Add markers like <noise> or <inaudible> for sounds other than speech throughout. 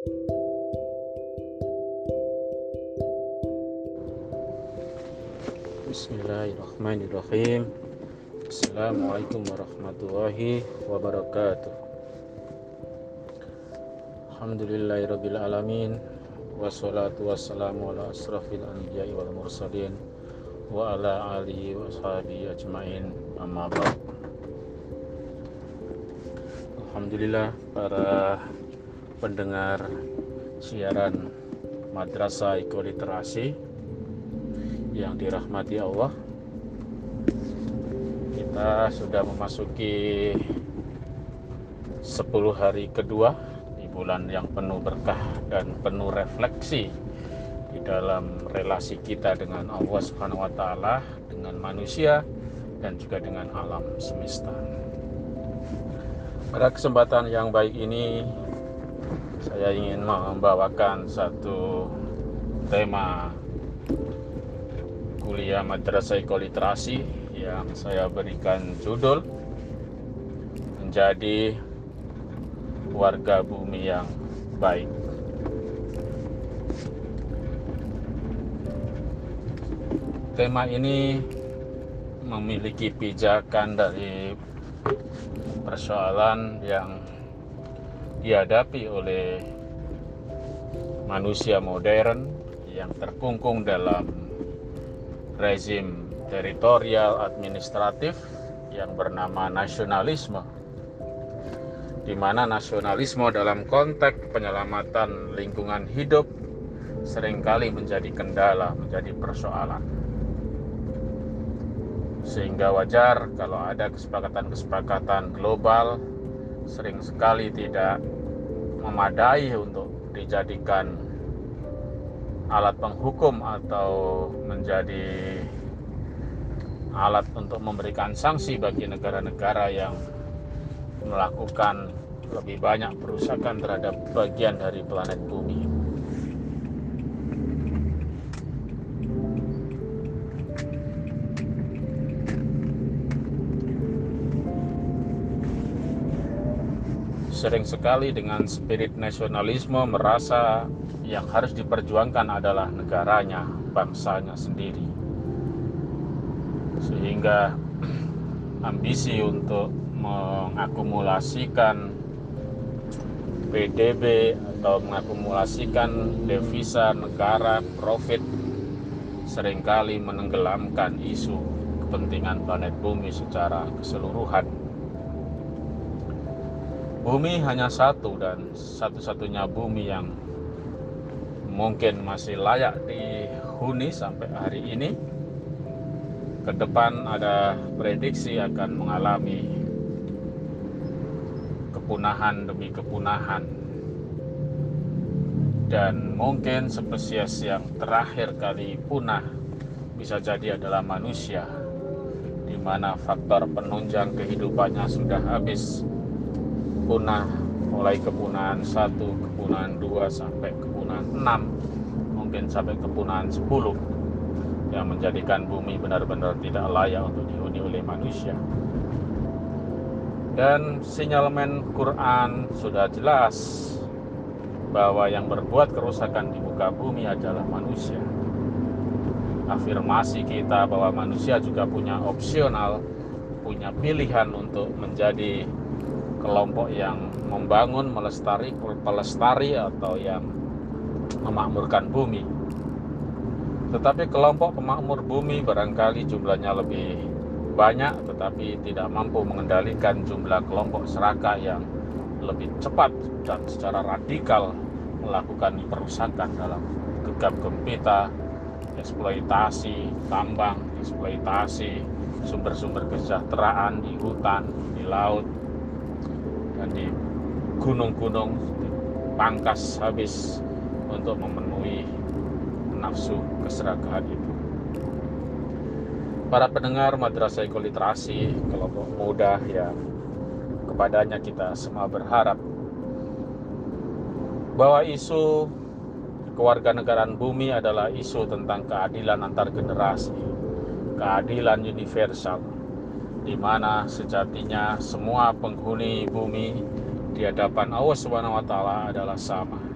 Bismillahirrahmanirrahim. Assalamualaikum warahmatullahi wabarakatuh. Alhamdulillahirrabbilalamin Wassalatu wassalamu ala asrafil anbiya'i wal mursalin Wa ala alihi wa sahabihi ajmain. Amma ba'd. Alhamdulillah para pendengar siaran Madrasah Ekoliterasi yang dirahmati Allah kita sudah memasuki 10 hari kedua di bulan yang penuh berkah dan penuh refleksi di dalam relasi kita dengan Allah Subhanahu wa taala, dengan manusia dan juga dengan alam semesta. Pada kesempatan yang baik ini saya ingin membawakan satu tema kuliah Madrasah Ekoliterasi yang saya berikan judul menjadi warga bumi yang baik. Tema ini memiliki pijakan dari persoalan yang dihadapi oleh manusia modern yang terkungkung dalam rezim teritorial administratif yang bernama nasionalisme di mana nasionalisme dalam konteks penyelamatan lingkungan hidup sering kali menjadi kendala, menjadi persoalan. Sehingga wajar kalau ada kesepakatan-kesepakatan global sering sekali tidak memadai untuk dijadikan alat penghukum atau menjadi alat untuk memberikan sanksi bagi negara-negara yang melakukan lebih banyak perusakan terhadap bagian dari planet bumi. Sering sekali dengan spirit nasionalisme merasa yang harus diperjuangkan adalah negaranya, bangsanya sendiri. Sehingga <clears throat> ambisi untuk mengakumulasikan PDB atau mengakumulasikan devisa negara profit sering kali menenggelamkan isu kepentingan planet bumi secara keseluruhan. Bumi hanya satu dan satu-satunya bumi yang mungkin masih layak dihuni sampai hari ini. Ke depan ada prediksi akan mengalami kepunahan demi kepunahan. Dan mungkin spesies yang terakhir kali punah bisa jadi adalah manusia di mana faktor penunjang kehidupannya sudah habis punah mulai kepunahan satu, kepunahan dua sampai kepunahan enam, mungkin sampai kepunahan sepuluh yang menjadikan bumi benar-benar tidak layak untuk dihuni oleh manusia. Dan sinyalemen Quran sudah jelas bahwa yang berbuat kerusakan di muka bumi adalah manusia. Afirmasi kita bahwa manusia juga punya opsional, punya pilihan untuk menjadi kelompok yang membangun, melestari, pelestari atau yang memakmurkan bumi. Tetapi kelompok pemakmur bumi barangkali jumlahnya lebih banyak tetapi tidak mampu mengendalikan jumlah kelompok serakah yang lebih cepat dan secara radikal melakukan perusakan dalam gegap gempita, eksploitasi tambang, eksploitasi sumber-sumber kesejahteraan di hutan, di laut, di gunung-gunung pangkas habis untuk memenuhi nafsu keserakahan itu. Para pendengar Madrasah Ekoliterasi, kelompok muda yang kepadanya kita semua berharap bahwa isu kewarganegaraan bumi adalah isu tentang keadilan antar generasi, keadilan universal, di mana sejatinya semua penghuni bumi di hadapan Allah Subhanahu wa taala adalah sama.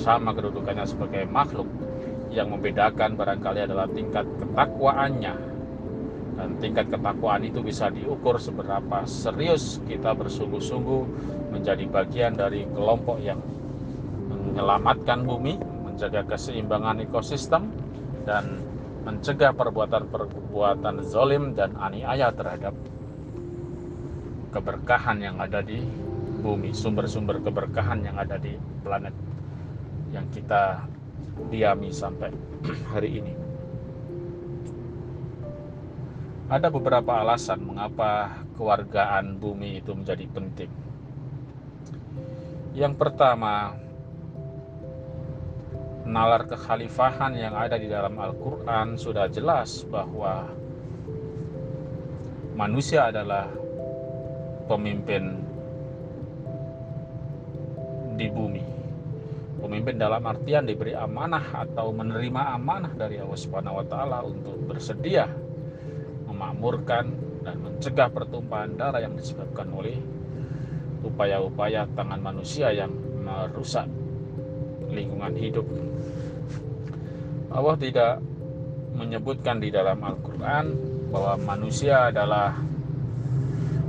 sama kedudukannya sebagai makhluk yang membedakan barangkali adalah tingkat ketakwaannya dan tingkat ketakwaan itu bisa diukur seberapa serius kita bersungguh-sungguh menjadi bagian dari kelompok yang menyelamatkan bumi, menjaga keseimbangan ekosistem, dan mencegah perbuatan-perbuatan zolim dan aniaya terhadap keberkahan yang ada di bumi, sumber-sumber keberkahan yang ada di planet yang kita diami sampai <clears throat> hari ini. Ada beberapa alasan mengapa kewargaan bumi itu menjadi penting. Yang pertama, nalar kekhalifahan yang ada di dalam Al-Quran sudah jelas bahwa manusia adalah pemimpin di bumi. Pemimpin dalam artian diberi amanah atau menerima amanah dari Allah Subhanahu wa taala untuk bersedia memakmurkan dan mencegah pertumpahan darah yang disebabkan oleh upaya-upaya tangan manusia yang merusak lingkungan hidup. Allah tidak menyebutkan di dalam Al-Quran bahwa manusia adalah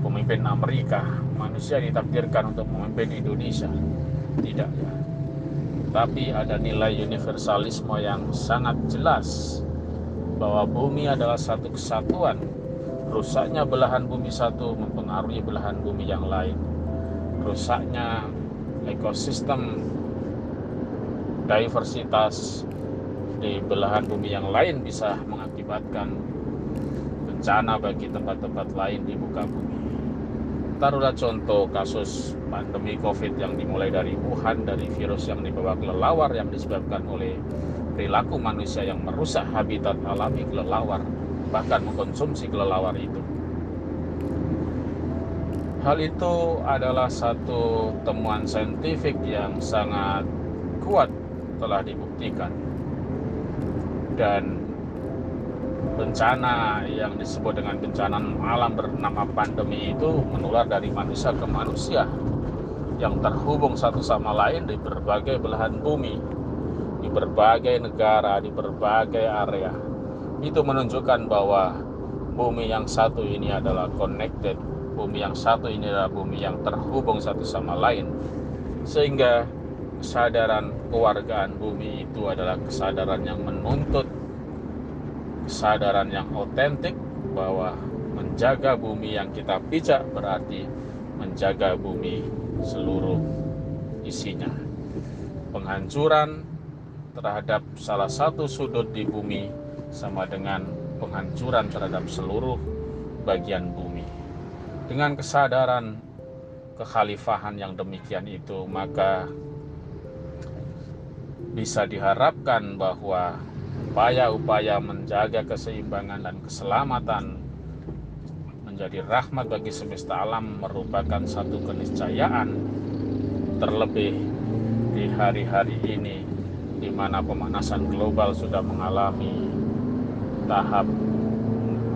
pemimpin Amerika, manusia ditakdirkan untuk memimpin Indonesia. Tidak ya. Tapi ada nilai universalisme yang sangat jelas bahwa bumi adalah satu kesatuan. Rusaknya belahan bumi satu mempengaruhi belahan bumi yang lain. Rusaknya ekosistem diversitas di belahan bumi yang lain bisa mengakibatkan bencana bagi tempat-tempat lain di muka bumi. Taruhlah contoh kasus pandemi COVID yang dimulai dari Wuhan, dari virus yang dibawa kelelawar yang disebabkan oleh perilaku manusia yang merusak habitat alami kelelawar, bahkan mengkonsumsi kelelawar itu. Hal itu adalah satu temuan saintifik yang sangat kuat telah dibuktikan dan bencana yang disebut dengan bencana alam bernama pandemi itu menular dari manusia ke manusia yang terhubung satu sama lain di berbagai belahan bumi, di berbagai negara, di berbagai area. Itu menunjukkan bahwa bumi yang satu ini adalah connected, bumi yang satu ini adalah bumi yang terhubung satu sama lain. Sehingga kesadaran kewargaan bumi itu adalah kesadaran yang menuntut kesadaran yang otentik bahwa menjaga bumi yang kita pijak berarti menjaga bumi seluruh isinya. Penghancuran terhadap salah satu sudut di bumi sama dengan penghancuran terhadap seluruh bagian bumi. Dengan kesadaran kekhalifahan yang demikian itu, maka bisa diharapkan bahwa upaya-upaya menjaga keseimbangan dan keselamatan menjadi rahmat bagi semesta alam merupakan satu keniscayaan terlebih di hari-hari ini di mana pemanasan global sudah mengalami tahap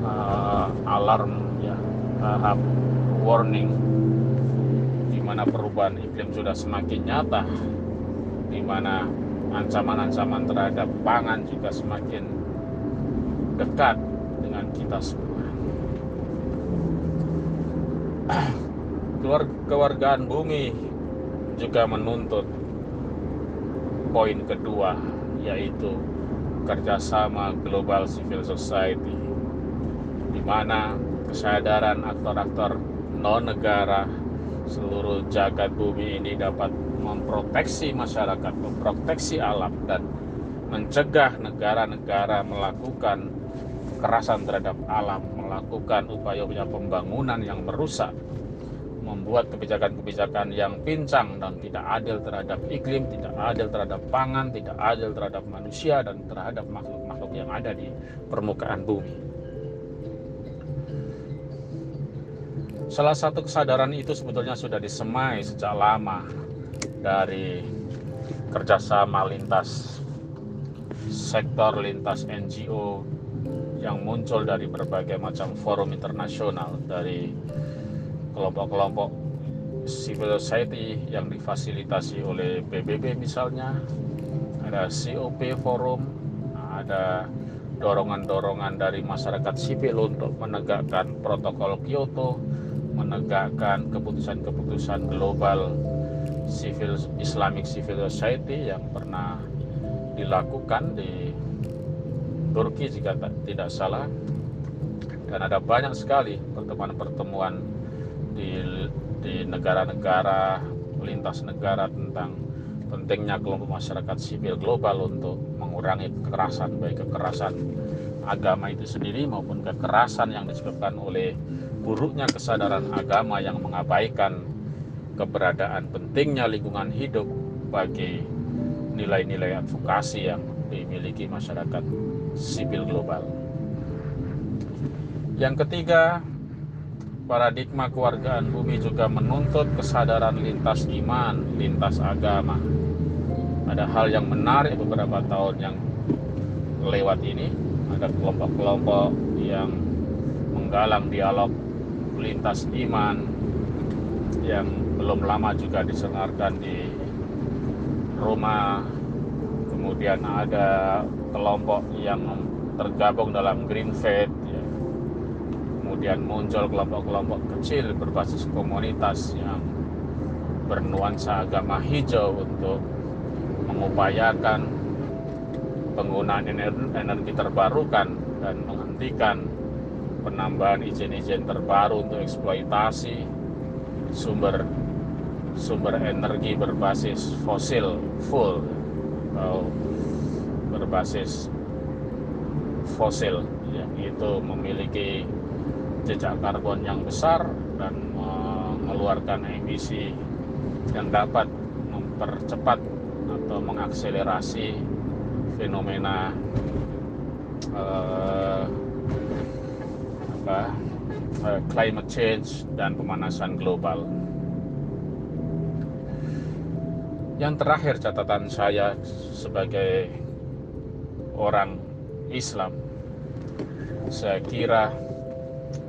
uh, alarm ya tahap warning di mana perubahan iklim sudah semakin nyata di mana ancaman-ancaman terhadap pangan juga semakin dekat dengan kita semua. Kewargaan bumi juga menuntut poin kedua yaitu kerjasama global civil society di mana kesadaran aktor-aktor non negara seluruh jagat bumi ini dapat memproteksi masyarakat, memproteksi alam dan mencegah negara-negara melakukan kekerasan terhadap alam, melakukan upaya-upaya pembangunan yang merusak, membuat kebijakan-kebijakan yang pincang dan tidak adil terhadap iklim, tidak adil terhadap pangan, tidak adil terhadap manusia dan terhadap makhluk-makhluk yang ada di permukaan bumi. Salah satu kesadaran itu sebetulnya sudah disemai sejak lama dari kerjasama lintas sektor lintas NGO yang muncul dari berbagai macam forum internasional dari kelompok-kelompok civil society yang difasilitasi oleh PBB misalnya, ada COP forum, ada dorongan-dorongan dari masyarakat sipil untuk menegakkan protokol Kyoto, menegakkan keputusan-keputusan global civil Islamic Civil Society yang pernah dilakukan di Turki jika tidak salah. Dan ada banyak sekali pertemuan-pertemuan di di negara-negara lintas negara tentang pentingnya kelompok masyarakat sipil global untuk mengurangi kekerasan baik kekerasan agama itu sendiri maupun kekerasan yang disebabkan oleh buruknya kesadaran agama yang mengabaikan keberadaan pentingnya lingkungan hidup bagi nilai-nilai advokasi yang dimiliki masyarakat sipil global. Yang ketiga, paradigma kewargaan bumi juga menuntut kesadaran lintas iman, lintas agama. Ada hal yang menarik beberapa tahun yang lewat ini, ada kelompok-kelompok yang menggalang dialog lintas iman yang belum lama juga disengarkan di Roma kemudian ada kelompok yang tergabung dalam Green Faith ya. kemudian muncul kelompok-kelompok kecil berbasis komunitas yang bernuansa agama hijau untuk mengupayakan penggunaan energi terbarukan dan menghentikan penambahan izin-izin terbaru untuk eksploitasi sumber sumber energi berbasis fosil full atau berbasis fosil yang itu memiliki jejak karbon yang besar dan mengeluarkan emisi yang dapat mempercepat atau mengakselerasi fenomena uh, apa uh, climate change dan pemanasan global. Yang terakhir catatan saya sebagai orang Islam, saya kira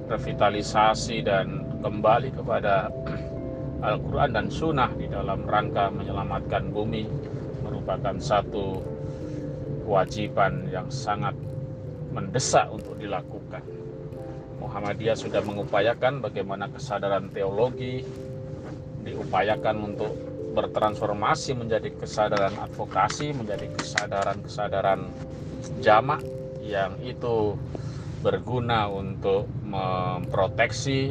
revitalisasi dan kembali kepada <clears throat> Al-Quran dan Sunnah di dalam rangka menyelamatkan bumi merupakan satu kewajiban yang sangat mendesak untuk dilakukan. Muhammadiyah sudah mengupayakan bagaimana kesadaran teologi diupayakan untuk bertransformasi menjadi kesadaran advokasi, menjadi kesadaran-kesadaran jamak yang itu berguna untuk memproteksi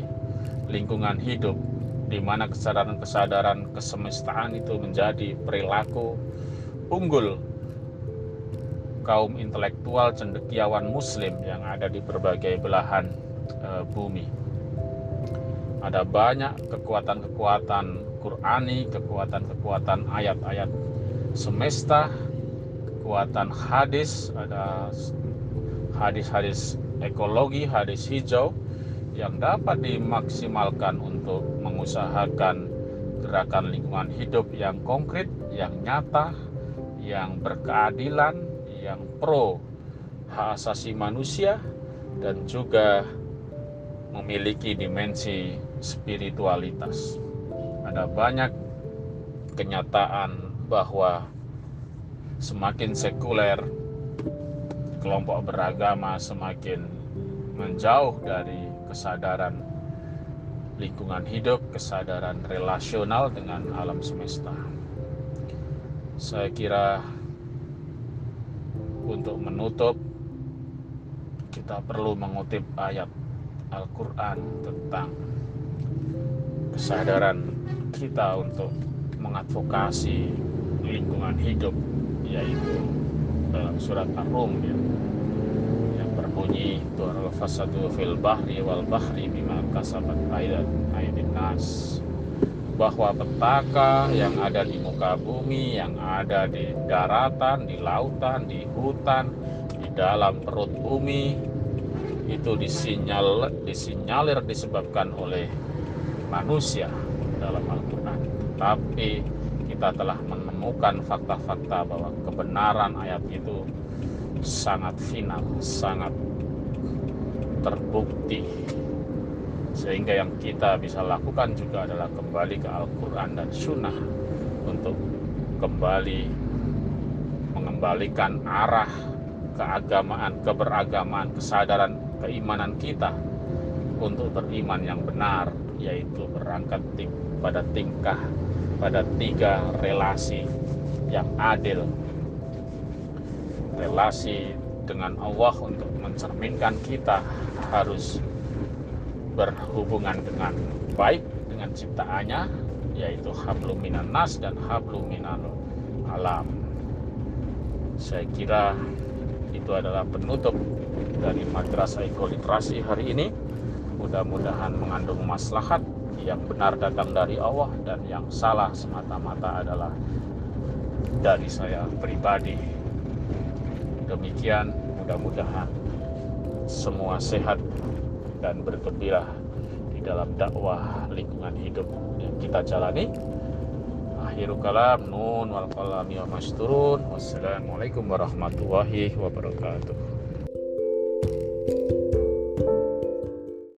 lingkungan hidup di mana kesadaran-kesadaran kesemestaan itu menjadi perilaku unggul kaum intelektual cendekiawan muslim yang ada di berbagai belahan e, bumi. Ada banyak kekuatan-kekuatan Qurani, kekuatan-kekuatan ayat-ayat semesta, kekuatan hadis, ada hadis-hadis ekologi, hadis hijau yang dapat dimaksimalkan untuk mengusahakan gerakan lingkungan hidup yang konkret, yang nyata, yang berkeadilan, yang pro hak asasi manusia dan juga memiliki dimensi spiritualitas ada banyak kenyataan bahwa semakin sekuler kelompok beragama semakin menjauh dari kesadaran lingkungan hidup, kesadaran relasional dengan alam semesta. Saya kira untuk menutup kita perlu mengutip ayat Al-Qur'an tentang kesadaran kita untuk mengadvokasi lingkungan hidup yaitu dalam surat Ar-Rum ya, yang berbunyi tu'al fasadu fil bahri wal bahri bima kasabat ayat ayatin nas. Bahwa petaka yang ada di muka bumi, yang ada di daratan, di lautan, di hutan, di dalam perut bumi itu disinyal disinyalir disebabkan oleh manusia dalam Al-Quran tapi kita telah menemukan fakta-fakta bahwa kebenaran ayat itu sangat final sangat terbukti. Sehingga yang kita bisa lakukan juga adalah kembali ke Al-Quran dan Sunnah untuk kembali mengembalikan arah keagamaan, keberagamaan, kesadaran, keimanan kita untuk beriman yang benar, yaitu berangkat pada tingkah, pada tiga relasi yang adil. Relasi dengan Allah untuk mencerminkan kita harus berhubungan dengan baik dengan ciptaannya yaitu hablum minan nas dan hablum minal alam. Saya kira itu adalah penutup dari madrasah ekoliterasi hari ini. Mudah-mudahan mengandung maslahat yang benar datang dari Allah dan yang salah semata-mata adalah dari saya pribadi demikian mudah-mudahan semua sehat dan bergembira di dalam dakwah lingkungan hidup yang kita jalani. Akhirul kalam nun wal qalami wa masturun. Wassalamualaikum warahmatullahi wabarakatuh.